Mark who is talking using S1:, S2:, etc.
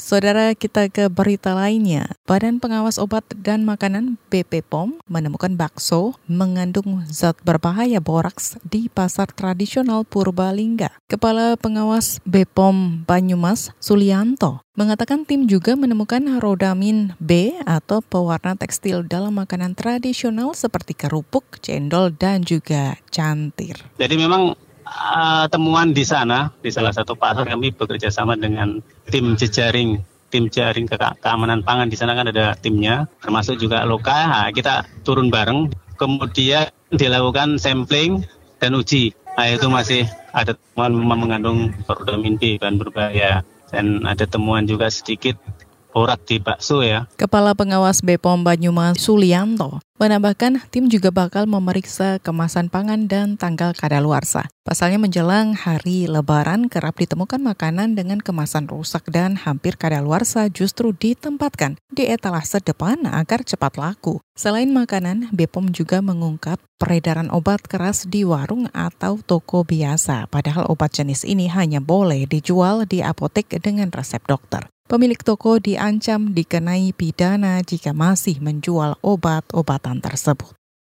S1: Saudara kita ke berita lainnya. Badan Pengawas Obat dan Makanan BP POM menemukan bakso mengandung zat berbahaya boraks di pasar tradisional Purbalingga. Kepala Pengawas BPOM Banyumas Sulianto mengatakan tim juga menemukan rodamin B atau pewarna tekstil dalam makanan tradisional seperti kerupuk, cendol, dan juga cantir.
S2: Jadi memang uh, temuan di sana di salah satu pasar kami bekerja sama dengan tim jejaring tim jaring ke keamanan pangan. Di sana kan ada timnya termasuk juga lokal. Nah, kita turun bareng. Kemudian dilakukan sampling dan uji. Nah itu masih ada temuan mengandung vitamin B bahan berbahaya dan ada temuan juga sedikit Porak di bakso ya.
S1: Kepala Pengawas BPOM Banyumas Sulianto menambahkan tim juga bakal memeriksa kemasan pangan dan tanggal kadaluarsa. Pasalnya menjelang hari lebaran kerap ditemukan makanan dengan kemasan rusak dan hampir kadaluarsa justru ditempatkan di etalase depan agar cepat laku. Selain makanan, BPOM juga mengungkap peredaran obat keras di warung atau toko biasa, padahal obat jenis ini hanya boleh dijual di apotek dengan resep dokter. Pemilik toko diancam dikenai pidana jika masih menjual obat-obatan tersebut.